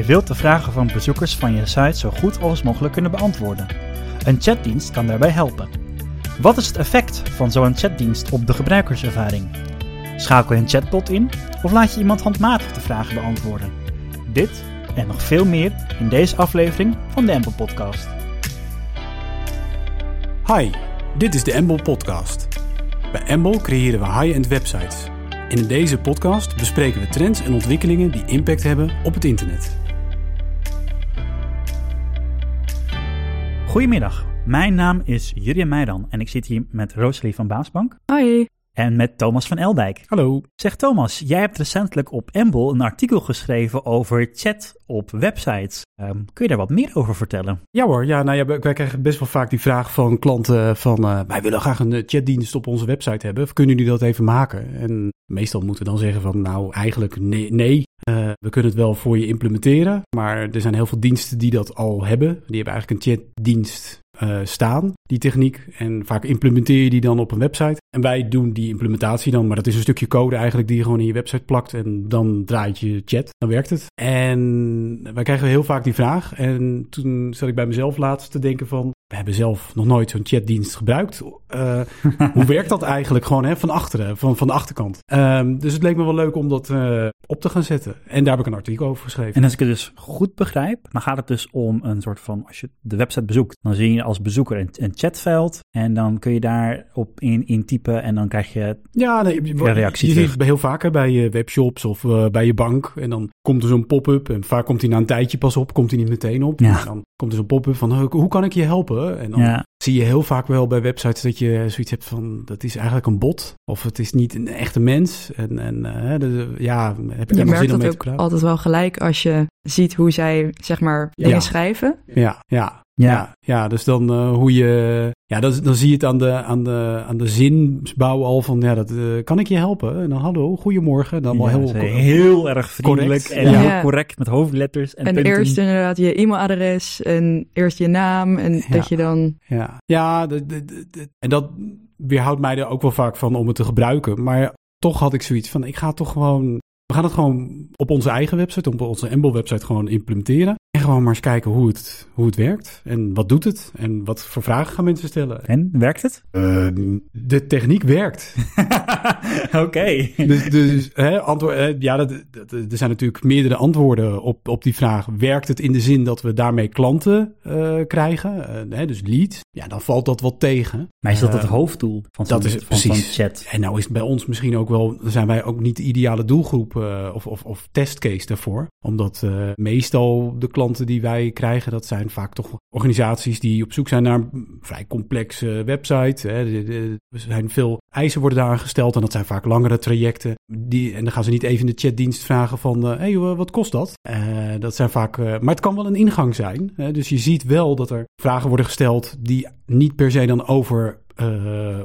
Je wilt de vragen van bezoekers van je site zo goed als mogelijk kunnen beantwoorden. Een chatdienst kan daarbij helpen. Wat is het effect van zo'n chatdienst op de gebruikerservaring? Schakel je een chatbot in of laat je iemand handmatig de vragen beantwoorden? Dit en nog veel meer in deze aflevering van de Empel Podcast. Hi, dit is de Embol Podcast. Bij Embol creëren we high-end websites. In deze podcast bespreken we trends en ontwikkelingen die impact hebben op het internet. Goedemiddag, mijn naam is Jurjen Meidan en ik zit hier met Rosalie van Baasbank Hoi. En met Thomas van Eldijk. Hallo. Zeg Thomas, jij hebt recentelijk op Embol een artikel geschreven over chat op websites. Ehm, kun je daar wat meer over vertellen? Ja hoor, ja, nou ja, wij krijgen best wel vaak die vraag van klanten van... eh, wij willen graag een eh, chatdienst op onze website hebben. Kunnen jullie dat even maken? En meestal moeten we dan zeggen van nou eigenlijk nee. nee. Eh, we kunnen het wel voor je implementeren, maar er zijn heel veel diensten die dat al hebben. Die hebben eigenlijk een chatdienst eh, staan, die techniek. En vaak implementeer je die dan op een website. En wij doen die implementatie dan, maar dat is een stukje code eigenlijk die je gewoon in je website plakt. En dan draait je chat, dan werkt het. En wij krijgen heel vaak die vraag. En toen zat ik bij mezelf laatst te denken van, we hebben zelf nog nooit zo'n chatdienst gebruikt. Eh, hoe werkt dat eigenlijk gewoon hè, van achteren, van, van de achterkant? Ehm, dus het leek me wel leuk om dat eh, op te gaan zetten. En daar heb ik een artikel over geschreven. En als ik het dus goed begrijp, dan gaat het dus om een soort van, als je de website bezoekt, dan zie je als bezoeker een, een chatveld en dan kun je daarop in, in typen en dan krijg je Ja, nee, je, reactie ziet het heel vaak hè, bij je webshops of eh, bij je bank. En dan komt er zo'n pop-up. En vaak komt hij na een tijdje pas op, komt hij niet meteen op. Ja. En dan komt er zo'n pop-up van, "Hoe- hoe kan ik je helpen? En dan Ja. zie je heel vaak wel bij websites dat je zoiets hebt van, dat is eigenlijk een bot. Of het is niet een echte mens. En, en eh, de- ja, heb ik Je er nog zin merkt om dat mee te ook praten? altijd wel gelijk als je ziet hoe zij, zeg maar, dingen Ja. schrijven. Ja, ja. Ja. Ja, ja, dus dan eh, hoe je. Ja, dat, dan zie je het aan de, aan de, aan de zinbouw al van. Ja, dat, eh, kan ik je helpen? En dan hallo, goedemorgen. Dan wel Ja, heel, heel erg vriendelijk correct. en Ja. heel correct met hoofdletters en, En punten. eerst inderdaad je e-mailadres en eerst je naam. En Ja. dat je dan... Ja, ja de, de, de- de- en dat weerhoudt mij er ook wel vaak van om het te gebruiken. Maar toch had ik zoiets van: ik ga toch gewoon. We gaan het gewoon op onze eigen website, op onze Embol-website gewoon implementeren. En gewoon maar eens kijken hoe het, hoe het werkt. En wat doet het? En wat voor vragen gaan mensen stellen? En, werkt het? Eh, de techniek werkt. Oké. Dus, dus hè, antwoord, hè, ja, dat, dat- er zijn natuurlijk meerdere antwoorden op, op die vraag. Werkt het in de zin dat we daarmee klanten eh, krijgen? Eh, hè, dus leads. Ja, dan valt dat wat tegen. Maar is dat het Eh, hoofddoel van zo'n dat is het, van precies. chat? En nou is het bij ons misschien ook wel, zijn wij ook niet de ideale doelgroep eh, of, of, of testcase daarvoor. Omdat eh, meestal de die wij krijgen, dat zijn vaak toch organisaties die op zoek zijn naar een vrij complexe website. Er zijn veel eisen worden daar gesteld en dat zijn vaak langere trajecten. Die, en dan gaan ze niet even in de chatdienst vragen van, hé, hey, eh, wat kost dat? Eh, dat zijn vaak, eh, maar het kan wel een ingang zijn. Hè. Dus je ziet wel dat er vragen worden gesteld die niet per se dan over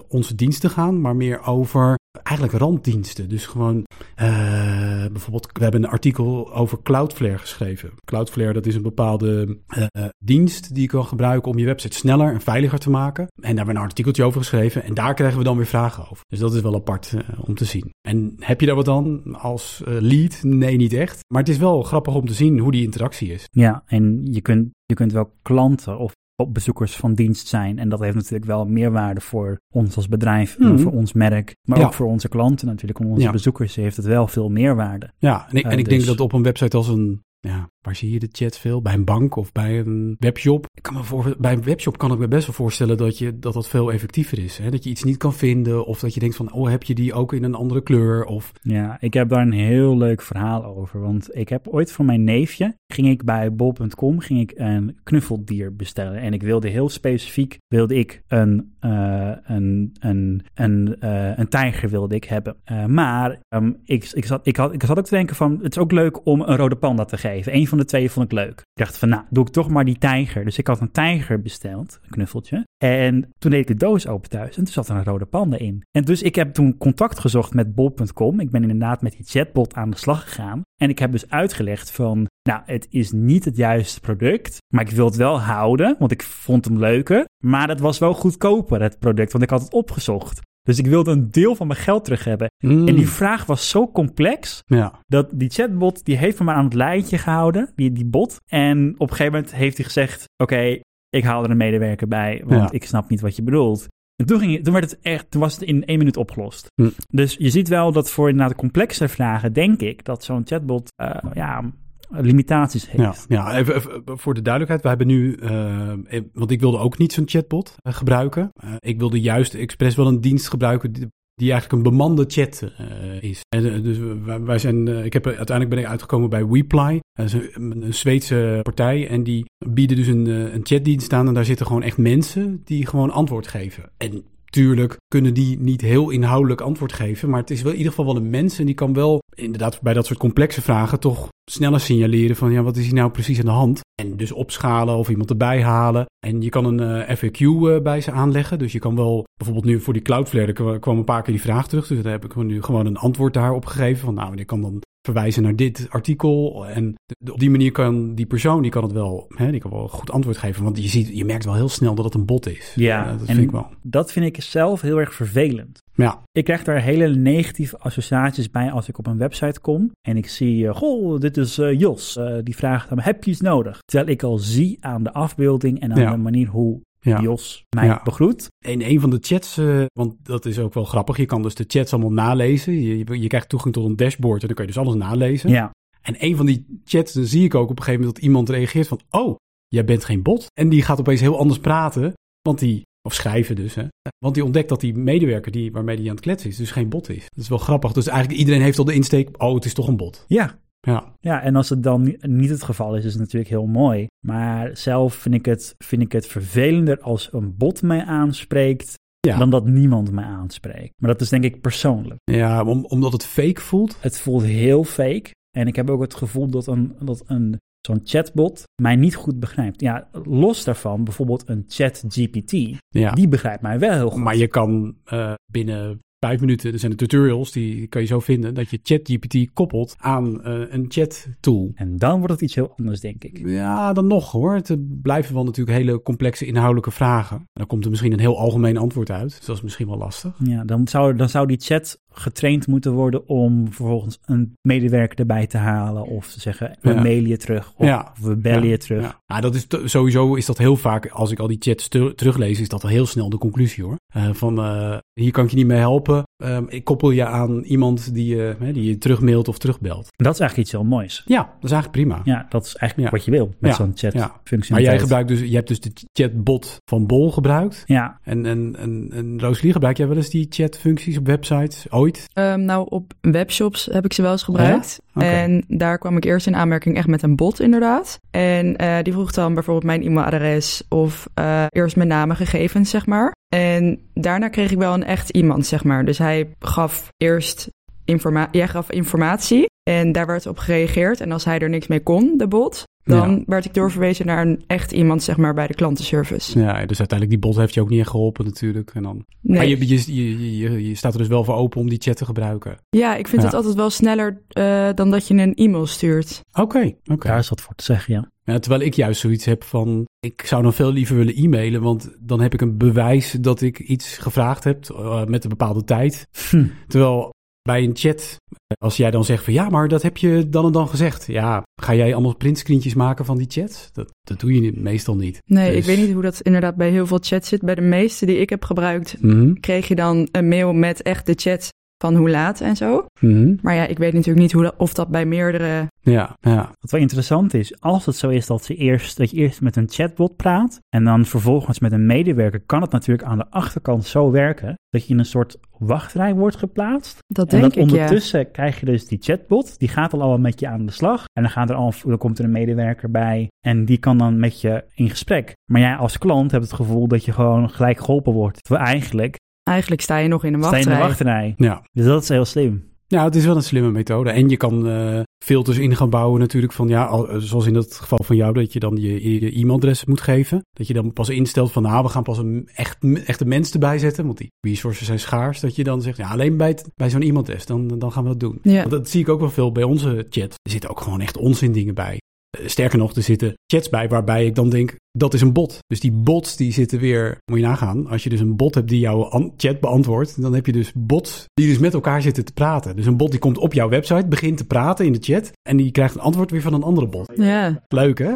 onze diensten gaan, maar meer over eigenlijk randdiensten. Dus gewoon eh, bijvoorbeeld, we hebben een artikel over Cloudflare geschreven. Cloudflare, dat is een bepaalde eh, eh, dienst die je kan gebruiken om je website sneller en veiliger te maken. En daar hebben we een artikeltje over geschreven en daar krijgen we dan weer vragen over. Dus dat is wel apart om te zien. En heb je daar wat aan als lead? Nee, niet echt. Maar het is wel grappig om te zien hoe die interactie is. Ja, en je kunt, je kunt wel klanten of bezoekers van dienst zijn. En dat heeft natuurlijk wel meerwaarde voor ons als bedrijf, en Mhm. voor ons merk. Maar Ja. ook voor onze klanten natuurlijk. Om onze Ja. bezoekers heeft het wel veel meerwaarde. Ja, en ik, Eh, en ik denk dus- dat op een website als een, ja, waar zie je de chat veel? Bij een bank of bij een webshop. Ik kan me voor, bij een webshop kan ik me best wel voorstellen dat, je, dat dat veel effectiever is. Hè? Dat je iets niet kan vinden of dat je denkt van, oh, heb je die ook in een andere kleur? Of, Ja, ik heb daar een heel leuk verhaal over. Want ik heb ooit voor mijn neefje, ging ik bij bol.com, ging ik een knuffeldier bestellen. En ik wilde heel specifiek, wilde ik een, eh, een, een, een, eh, een tijger wilde ik hebben. Eh, maar ehm, ik, ik, zat, ik, had, ik zat ook te denken van, het is ook leuk om een rode panda te geven. Eén van de twee vond ik leuk. Ik dacht van, nou, doe ik toch maar die tijger. Dus ik had een tijger besteld, een knuffeltje. En toen deed ik de doos open thuis en toen zat er een rode panda in. En dus ik heb toen contact gezocht met bol.com. Ik ben inderdaad met die chatbot aan de slag gegaan. En ik heb dus uitgelegd van, nou, het is niet het juiste product, maar ik wil het wel houden, want ik vond hem leuker. Maar het was wel goedkoper, het product, want ik had het opgezocht. Dus ik wilde een deel van mijn geld terug hebben. Mm. En die vraag was zo complex Ja, dat die chatbot, die heeft me maar aan het lijntje gehouden, die, die bot. En op een gegeven moment heeft hij gezegd, oké, ik haal er een medewerker bij, want Ja. ik snap niet wat je bedoelt. En toen, ging, toen, werd het echt, toen was het in één minuut opgelost. Hm. Dus je ziet wel dat voor inderdaad complexe vragen, denk ik, dat zo'n chatbot eh, ja, limitaties heeft. ja, ja even, even voor de duidelijkheid. We hebben nu, eh, want ik wilde ook niet zo'n chatbot eh, gebruiken. Eh, ik wilde juist expres wel een dienst gebruiken die, die eigenlijk een bemande chat eh, is. En, eh, dus wij, wij zijn, eh, ik heb, uiteindelijk ben ik uitgekomen bij. Dat is een, een Zweedse partij en die bieden dus een, eh, een chatdienst aan. En daar zitten gewoon echt mensen die gewoon antwoord geven. En Tuurlijk kunnen die niet heel inhoudelijk antwoord geven, maar het is wel in ieder geval wel een mens en die kan wel inderdaad bij dat soort complexe vragen toch sneller signaleren van ja, wat is hier nou precies aan de hand? En dus opschalen of iemand erbij halen. En je kan een eh, FAQ eh, bij ze aanleggen, dus je kan wel bijvoorbeeld nu voor die Cloudflare, er kwa- kwam een paar keer die vraag terug, dus daar heb ik nu gewoon een antwoord daarop gegeven van nou, je kan dan verwijzen naar dit artikel. En op die manier kan die persoon, die kan het wel, hè, die kan wel goed antwoord geven. Want je, ziet, je merkt wel heel snel dat het een bot is. Ja, dat vind ik wel. dat vind ik zelf heel erg vervelend. Ja, Ik krijg daar hele negatieve associaties bij als ik op een website kom en ik zie, eh, goh, dit is eh, Jos, Eh, die vraagt aan me, heb je iets nodig? Terwijl ik al zie aan de afbeelding en aan Ja. de manier hoe ja. Jos mij Ja. begroet. In een van de chats, eh, want dat is ook wel grappig, je kan dus de chats allemaal nalezen. Je, je, je krijgt toegang tot een dashboard en dan kan je dus alles nalezen. Ja, En een van die chats, dan zie ik ook op een gegeven moment dat iemand reageert van, oh, jij bent geen bot. En die gaat opeens heel anders praten, want die, of schrijven dus, hè. Want die ontdekt dat die medewerker die, waarmee die aan het kletsen is, dus geen bot is. Dat is wel grappig. Dus eigenlijk iedereen heeft al de insteek, oh, het is toch een bot. ja, Ja, Ja, en als het dan ni- niet het geval is, is het natuurlijk heel mooi. Maar zelf vind ik het, vind ik het vervelender als een bot mij aanspreekt, Ja. dan dat niemand mij aanspreekt. Maar dat is denk ik persoonlijk. ja om, omdat het fake voelt. Het voelt heel fake. En ik heb ook het gevoel dat een, dat een zo'n chatbot mij niet goed begrijpt. Ja, los daarvan, bijvoorbeeld een chat GPT, Ja. die begrijpt mij wel heel goed. Maar je kan eh, binnen vijf minuten, er zijn de tutorials, die kan je zo vinden, dat je ChatGPT koppelt aan eh, een chat tool. En dan wordt het iets heel anders, denk ik. Ja, dan nog hoor. Het blijven wel natuurlijk hele complexe inhoudelijke vragen. En dan komt er misschien een heel algemeen antwoord uit. Dus dat is misschien wel lastig. Ja, dan zou, dan zou die chat getraind moeten worden om vervolgens een medewerker erbij te halen. Of te zeggen, we Ja. mailen je terug. Of, Ja. of we bellen je terug. Ja, dat is sowieso is dat heel vaak, als ik al die chats ter- teruglees, is dat al heel snel de conclusie hoor. Eh, van eh, hier kan ik je niet mee helpen. Ehm, ik koppel je aan iemand die, je hè, die je terugmailt of terugbelt. Dat is eigenlijk iets heel moois. Ja, dat is eigenlijk prima. Ja, dat is eigenlijk Ja. wat je wil met Ja. zo'n Ja. chat-functionaliteit. Maar jij gebruikt dus, je hebt dus de chatbot van Bol gebruikt. Ja, En, en, en, en Rosalie, gebruik jij wel eens die chatfuncties op websites? Ooit? Ehm, nou, op webshops heb ik ze wel eens gebruikt. Oké. En daar kwam ik eerst in aanmerking echt met een bot, inderdaad. En eh, die vroeg dan bijvoorbeeld mijn e-mailadres of eh, eerst mijn naam en gegevens, zeg maar. En daarna kreeg ik wel een echt iemand, zeg maar. Dus hij gaf eerst informa jij gaf informatie en daar werd op gereageerd. En als hij er niks mee kon, de bot, dan Ja. werd ik doorverwezen naar een echt iemand, zeg maar, bij de klantenservice. Ja, dus uiteindelijk die bot heeft je ook niet echt geholpen natuurlijk. En dan... Nee. Maar je, je, je, je, je staat er dus wel voor open om die chat te gebruiken. Ja, ik vind Ja. het altijd wel sneller eh, dan dat je een e-mail stuurt. Oké, oké. daar is wat voor te zeggen, ja. Ja, terwijl ik juist zoiets heb van, ik zou dan veel liever willen e-mailen, want dan heb ik een bewijs dat ik iets gevraagd heb eh, met een bepaalde tijd. Hm. Terwijl bij een chat, als jij dan zegt van ja, maar dat heb je dan en dan gezegd. Ja, ga jij allemaal printscreentjes maken van die chat? Dat, dat doe je meestal niet. Nee, Dus- ik weet niet hoe dat inderdaad bij heel veel chats zit. Bij de meeste die ik heb gebruikt, Mhm, kreeg je dan een mail met echt de chat van hoe laat en zo. mhm. Maar ja, ik weet natuurlijk niet hoe dat, of dat bij meerdere... Ja, ja. Wat wel interessant is, als het zo is dat, ze eerst, dat je eerst met een chatbot praat en dan vervolgens met een medewerker, kan het natuurlijk aan de achterkant zo werken dat je in een soort wachtrij wordt geplaatst. Dat en denk dat ik, ja. ondertussen krijg je dus die chatbot, die gaat al allemaal met je aan de slag. En dan, gaat er al, dan komt er een medewerker bij en die kan dan met je in gesprek. Maar jij als klant hebt het gevoel dat je gewoon gelijk geholpen wordt. Terwijl eigenlijk Eigenlijk sta je nog in een sta je in de wachtrij. wachtrij. ja. Dus dat is heel slim. Ja, het is wel een slimme methode. En je kan eh, filters in gaan bouwen natuurlijk van ja, al- zoals in het geval van jou, dat je dan je, je e-mailadres moet geven. Dat je dan pas instelt van nou, we gaan pas een echt, echte mens erbij zetten, want die resources zijn schaars. Dat je dan zegt, ja, alleen bij, het- bij zo'n e-mailadres, dan, dan gaan we dat doen. Ja. Want dat zie ik ook wel veel bij onze chat. Er zitten ook gewoon echt onzin dingen bij. Eh, Sterker nog, er zitten chats bij waarbij ik dan denk, dat is een bot. Dus die bots die zitten weer, moet je nagaan, als je dus een bot hebt die jouw chat beantwoordt, dan heb je dus bots die dus met elkaar zitten te praten. Dus een bot die komt op jouw website, begint te praten in de chat en die krijgt een antwoord weer van een andere bot. Ja. Leuk hè?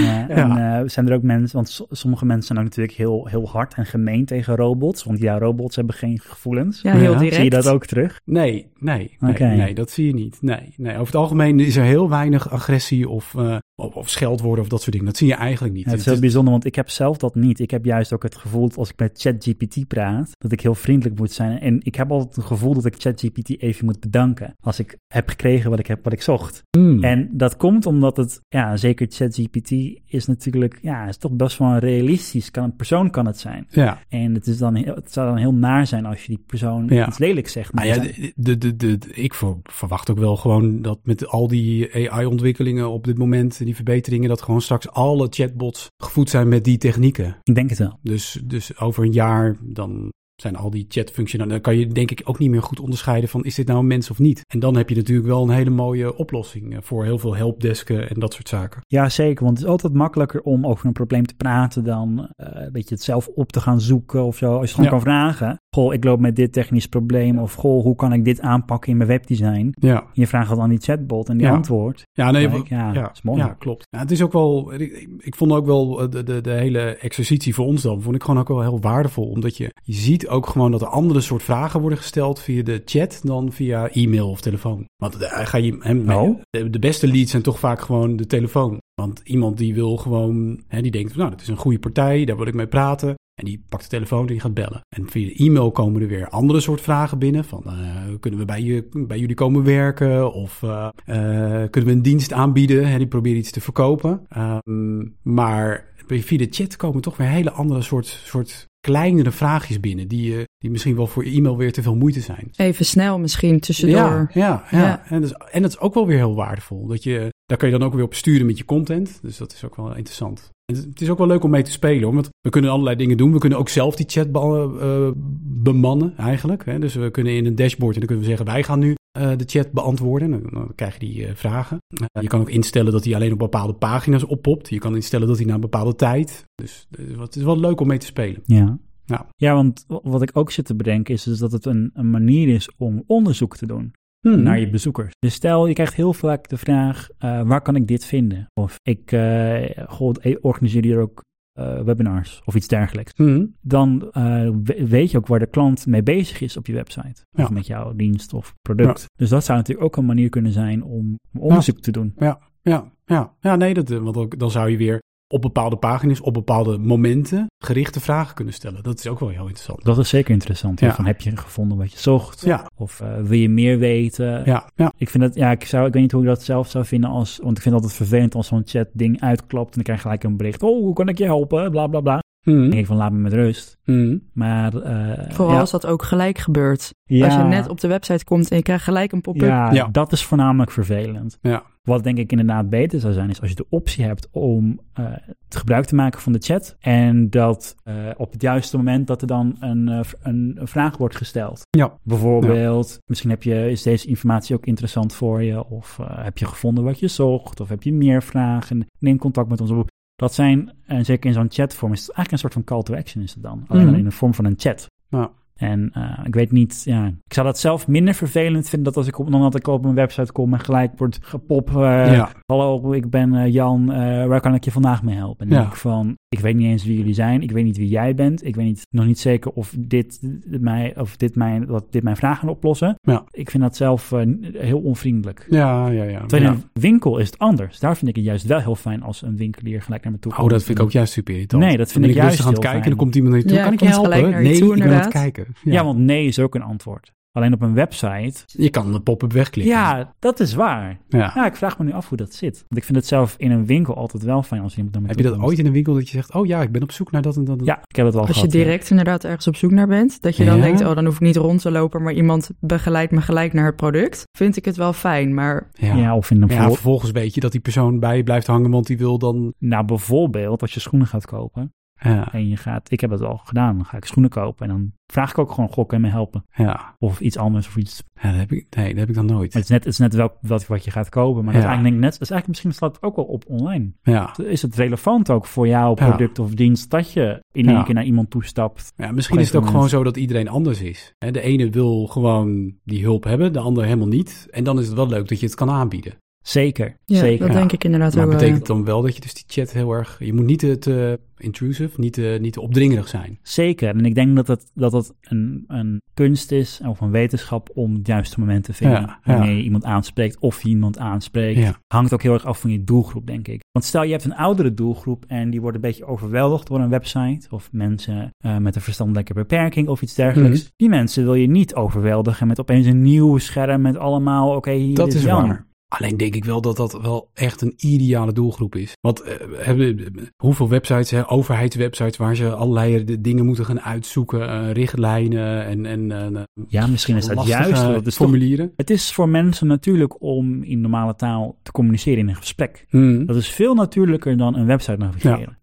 Ja, en eh, zijn er ook mensen, want so- sommige mensen zijn ook natuurlijk heel, heel hard en gemeen tegen robots. Want ja, robots hebben geen gevoelens. Ja, heel Ja. direct. Zie je dat ook terug? Nee, nee, nee, nee, dat zie je niet. Nee, nee, over het algemeen is er heel weinig agressie of, eh, of, of scheldwoorden of dat soort dingen. Dat zie je eigenlijk niet. Ja, het is heel bijzonder, want ik heb zelf dat niet. Ik heb juist ook het gevoel dat als ik met ChatGPT praat, dat ik heel vriendelijk moet zijn. En ik heb altijd het gevoel dat ik ChatGPT even moet bedanken als ik heb gekregen wat ik heb, wat ik zocht. Hmm. En dat komt omdat het, ja, zeker ChatGPT is natuurlijk, ja, is toch best wel realistisch. Kan, een persoon kan het zijn. ja, En het, is dan heel, het zou dan heel naar zijn als je die persoon Ja. iets lelijks zegt. Maar Nou ja, de, de, de, ik ver- verwacht ook wel gewoon dat met al die AI-ontwikkelingen op dit moment, die verbeteringen, dat gewoon straks alle chatbots gevoed zijn met die technieken. ik denk het wel. Dus, dus over een jaar dan zijn al die chatfuncties, dan kan je denk ik ook niet meer goed onderscheiden van is dit nou een mens of niet. En dan heb je natuurlijk wel een hele mooie oplossing eh, voor heel veel helpdesken en dat soort zaken. Ja, zeker. Want het is altijd makkelijker om over een probleem te praten dan eh, een beetje het zelf op te gaan zoeken of zo. Als je gewoon Ja. kan vragen, goh, ik loop met dit technisch probleem of goh, hoe kan ik dit aanpakken in mijn webdesign? Ja. Je vraagt het aan die chatbot en die Ja. antwoord. Ja, nee, Kijk, ja, ja, dat is mooi. ja, klopt. Ja, het is ook wel, ik, vond ook wel eh, de, de, de hele exercitie voor ons dan, vond ik gewoon ook wel heel waardevol. Omdat je, je ziet ook gewoon dat er andere soort vragen worden gesteld via de chat dan via e-mail of telefoon. Want eh, ga je, hem, Oh. de, de beste leads zijn toch vaak gewoon de telefoon. Want iemand die wil gewoon, hè, die denkt, nou, dat is een goede partij, daar wil ik mee praten. En die pakt de telefoon en die gaat bellen. En via de e-mail komen er weer andere soort vragen binnen. Van, eh, kunnen we bij, je, bij jullie komen werken? Of eh, eh, kunnen we een dienst aanbieden? Hè, die proberen iets te verkopen. Ehm, maar via de chat komen toch weer hele andere soort, soort kleinere vraagjes binnen. Die, die misschien wel voor je e-mail weer te veel moeite zijn. Even snel misschien tussendoor. Ja, ja, ja. Ja. En, dat is, en dat is ook wel weer heel waardevol. Dat je, daar kan je dan ook weer op sturen met je content. Dus dat is ook wel interessant. Het- is ook wel leuk om mee te spelen. Hoor, want we kunnen allerlei dingen doen. We kunnen ook zelf die chat be- eh, bemannen eigenlijk. Hè. Dus we kunnen in een dashboard en dan kunnen we zeggen... wij gaan nu eh, de chat beantwoorden. Dan, dan krijg je die eh, vragen. Je kan ook instellen dat hij alleen op bepaalde pagina's oppopt. Je kan instellen dat hij na een bepaalde tijd... Dus eh, het is wel leuk om mee te spelen. Ja. Ja. ja, want wat ik ook zit te bedenken is dus dat het een, een manier is om onderzoek te doen Hmm. naar je bezoekers. Dus stel, je krijgt heel vaak de vraag, eh, waar kan ik dit vinden? Of ik uh, goh, ik organiseer hier ook uh, webinars of iets dergelijks. Hmm. Dan uh, weet je ook waar de klant mee bezig is op je website. Ja. Of met jouw dienst of product. Ja. Dus dat zou natuurlijk ook een manier kunnen zijn om, om onderzoek ja. te doen. Ja, ja, ja. ja nee, dat, want ook, dan zou je weer op bepaalde pagina's, op bepaalde momenten gerichte vragen kunnen stellen. Dat is ook wel heel interessant. Dat is zeker interessant. Ja. Van heb je gevonden wat je zocht? Ja. Of uh, wil je meer weten? Ja, ja. Ik vind dat, ja, ik, zou, ik weet niet hoe ik dat zelf zou vinden als, want ik vind het altijd vervelend als zo'n chat ding uitklapt en dan krijg je gelijk een bericht. Oh, hoe kan ik je helpen? Bla bla bla. Mm. Denk ik van laat me met rust. Mm. Maar uh, vooral ja. als dat ook gelijk gebeurt. Ja. Als je net op de website komt en je krijgt gelijk een pop-up. Ja, Ja. dat is voornamelijk vervelend. Ja. Wat denk ik inderdaad beter zou zijn, is als je de optie hebt om uh, het gebruik te maken van de chat. En dat uh, op het juiste moment dat er dan een, uh, een, een vraag wordt gesteld. Ja. Bijvoorbeeld, ja. misschien heb je, is deze informatie ook interessant voor je. Of uh, heb je gevonden wat je zocht. Of heb je meer vragen. Neem contact met ons op. Dat zijn, en zeker in zo'n chatvorm, is het eigenlijk een soort van call to action is het dan. Alleen dan in de vorm van een chat. En uh, ik weet niet, ja, ik zou dat zelf minder vervelend vinden dat als ik op, dan dat ik op een website kom en gelijk wordt gepop. Uh, Ja. Hallo, ik ben uh, Jan, waar kan ik je vandaag mee helpen? En Ja. denk ik van, ik weet niet eens wie jullie zijn, ik weet niet wie jij bent, ik weet niet, nog niet zeker of dit, mij, of dit, mijn, dat dit mijn vragen gaat oplossen. Ja. Ik vind dat zelf uh, heel onvriendelijk. Ja, ja, ja. Terwijl ja. in een winkel is het anders. Daar vind ik het juist wel heel fijn als een winkelier gelijk naar me toe komt. Oh, dat vind ik ook juist super irritant. Nee, dat vind dan ik ben juist aan het kijken en dan komt iemand naar je toe. Ja, kan ik je helpen? naar je Nee, toe, ik ben aan het inderdaad. kijken. Ja. want nee is ook een antwoord. Alleen op een website. Je kan de pop-up wegklikken. Ja, dat is waar. Ja. Ja, ik vraag me nu af hoe dat zit. Want ik vind het zelf in een winkel altijd wel fijn als iemand me Heb je dat komt. ooit in een winkel dat je zegt, oh ja, ik ben op zoek naar dat en dat? en- Ja, ik heb het wel Als je gehad. ja. direct inderdaad ergens op zoek naar bent, dat je dan Ja. denkt, oh, dan hoef ik niet rond te lopen, maar iemand begeleidt me gelijk naar het product, vind ik het wel fijn. Maar Ja. Ja, of in een vervolgens weet je dat die persoon bij je blijft hangen, want die wil dan... Nou, bijvoorbeeld als je schoenen gaat kopen. Ja, En je gaat, ik heb dat al gedaan, dan ga ik schoenen kopen en dan vraag ik ook gewoon, goh, kan je me helpen? ja. Of iets anders of iets. ja dat heb ik, nee, dat heb ik dan nooit. Het is net, het is net wel wat, wat je gaat kopen, maar dat is eigenlijk net, dat is eigenlijk misschien slaat het ook wel op online. Ja. Is het relevant ook voor jouw product of dienst dat je in één keer naar iemand toestapt? Ja, misschien is het ook gewoon zo dat iedereen anders is. Hè, De ene wil gewoon die hulp hebben, de ander helemaal niet. En dan is het wel leuk dat je het kan aanbieden. Zeker, Ja, zeker. dat Ja. denk ik inderdaad Maar ook wel. betekent dan wel dat je dus die chat heel erg... Je moet niet te, te intrusive, niet te, niet te opdringerig zijn. Zeker. En ik denk dat het, dat het een, een kunst is of een wetenschap om het juiste moment te vinden. Ja, ja. Wanneer je iemand aanspreekt of je iemand aanspreekt. Ja. Hangt ook heel erg af van je doelgroep, denk ik. Want stel je hebt een oudere doelgroep en die wordt een beetje overweldigd door een website. Of mensen eh, met een verstandelijke beperking of iets dergelijks. Mhm. Die mensen wil je niet overweldigen met opeens een nieuw scherm met allemaal, oké, hier Dat is is waar. Alleen denk ik wel dat dat wel echt een ideale doelgroep is. Want hebben, hoeveel websites, hè, overheidswebsites, waar ze allerlei dingen moeten gaan uitzoeken, eh, richtlijnen en, en eh, Ja, misschien is dat juist. Dat is toch- formulieren. het is voor mensen natuurlijk om in normale taal te communiceren in een gesprek. Hmm. Dat is veel natuurlijker dan een website navigeren. Ja.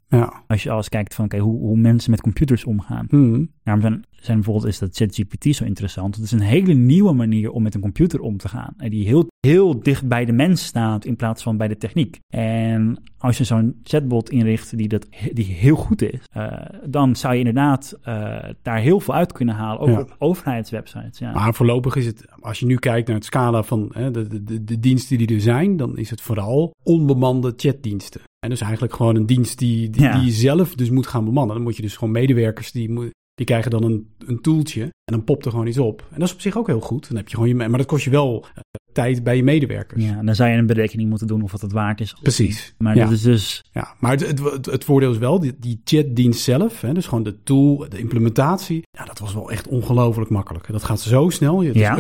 Als je alles kijkt van oké, hoe, hoe mensen met computers omgaan. Hmm. Daarom zijn, zijn bijvoorbeeld is dat ChatGPT zo interessant. Het is een hele nieuwe manier om met een computer om te gaan. En die heel, heel dicht bij de mens staat in plaats van bij de techniek. En als je zo'n chatbot inricht die, dat, die heel goed is, eh, dan zou je inderdaad eh, daar heel veel uit kunnen halen. Ook Ja. op overheidswebsites. Ja. Maar voorlopig is het, als je nu kijkt naar het scala van hè, de, de, de, de diensten die er zijn, dan is het vooral onbemande chatdiensten. En dus eigenlijk gewoon een dienst die, die, Ja. die je zelf dus moet gaan bemannen. Dan moet je dus gewoon medewerkers, die, die krijgen dan een, een toeltje en dan popt er gewoon iets op. En dat is op zich ook heel goed. Dan heb je gewoon je, maar dat kost je wel eh, tijd bij je medewerkers. ja, dan zou je een berekening moeten doen of het het waard is. Precies. Maar Ja. dat is dus Ja, maar het, het, het, voordeel is wel, die, die chatdienst zelf, hè, dus gewoon de tool, de implementatie, ja, dat was wel echt ongelooflijk makkelijk. Dat gaat zo snel, het, Ja.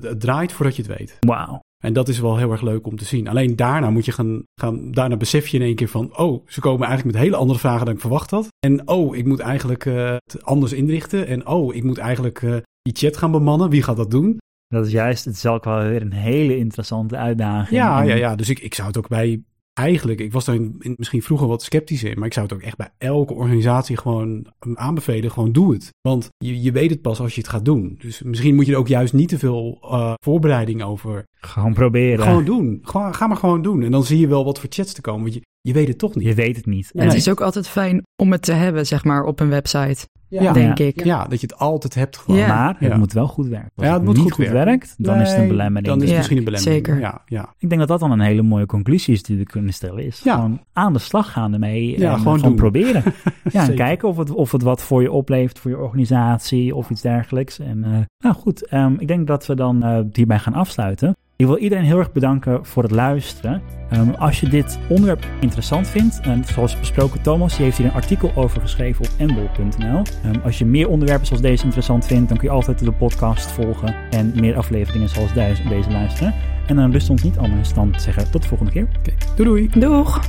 het draait voordat je het weet. wauw. En dat is wel heel erg leuk om te zien. Alleen daarna moet je gaan, gaan daarna besef je in één keer van, oh, ze komen eigenlijk met hele andere vragen dan ik verwacht had. En oh, ik moet eigenlijk eh, het anders inrichten. En oh, ik moet eigenlijk eh, die chat gaan bemannen. Wie gaat dat doen? Dat is juist, het is ook wel weer een hele interessante uitdaging. Ja, ja, ja. Dus ik, ik zou het ook bij, eigenlijk, ik was daar in, in- misschien vroeger wat sceptisch in, maar ik zou het ook echt bij elke organisatie gewoon aanbevelen, gewoon doe het. Want je, je weet het pas als je het gaat doen. Dus misschien moet je er ook juist niet te veel eh, voorbereiding over Gewoon proberen. Gewoon doen. Gewoon, ga maar gewoon doen. En dan zie je wel wat voor chats er komen. Want je, je weet het toch niet. Je weet het niet. En Het is ook altijd fijn om het te hebben, zeg maar, op een website, Ja. denk Ja. ik. Ja, dat je het altijd hebt gewoon. Ja. Maar het Ja. moet wel goed werken. Als Ja, het moet niet goed goed werken. werkt, dan is het een belemmering. Dan is het Ja, misschien een belemmering. zeker. Ja, ja. Ik denk dat dat dan een hele mooie conclusie is die we kunnen stellen. Is Ja. gewoon aan de slag gaan ermee. Ja, en gewoon proberen. ja, en kijken of het, of het wat voor je oplevert, voor je organisatie of iets dergelijks. En eh, nou goed, ehm, ik denk dat we dan eh, hierbij gaan afsluiten. Ik wil iedereen heel erg bedanken voor het luisteren. Ehm, als je dit onderwerp interessant vindt, en zoals besproken, Thomas die heeft hier een artikel over geschreven op enbol.nl. Ehm, als je meer onderwerpen zoals deze interessant vindt, dan kun je altijd de podcast volgen en meer afleveringen zoals deze, deze luisteren. En dan rust ons niet anders dan te zeggen tot de volgende keer. Doei doei. Doeg!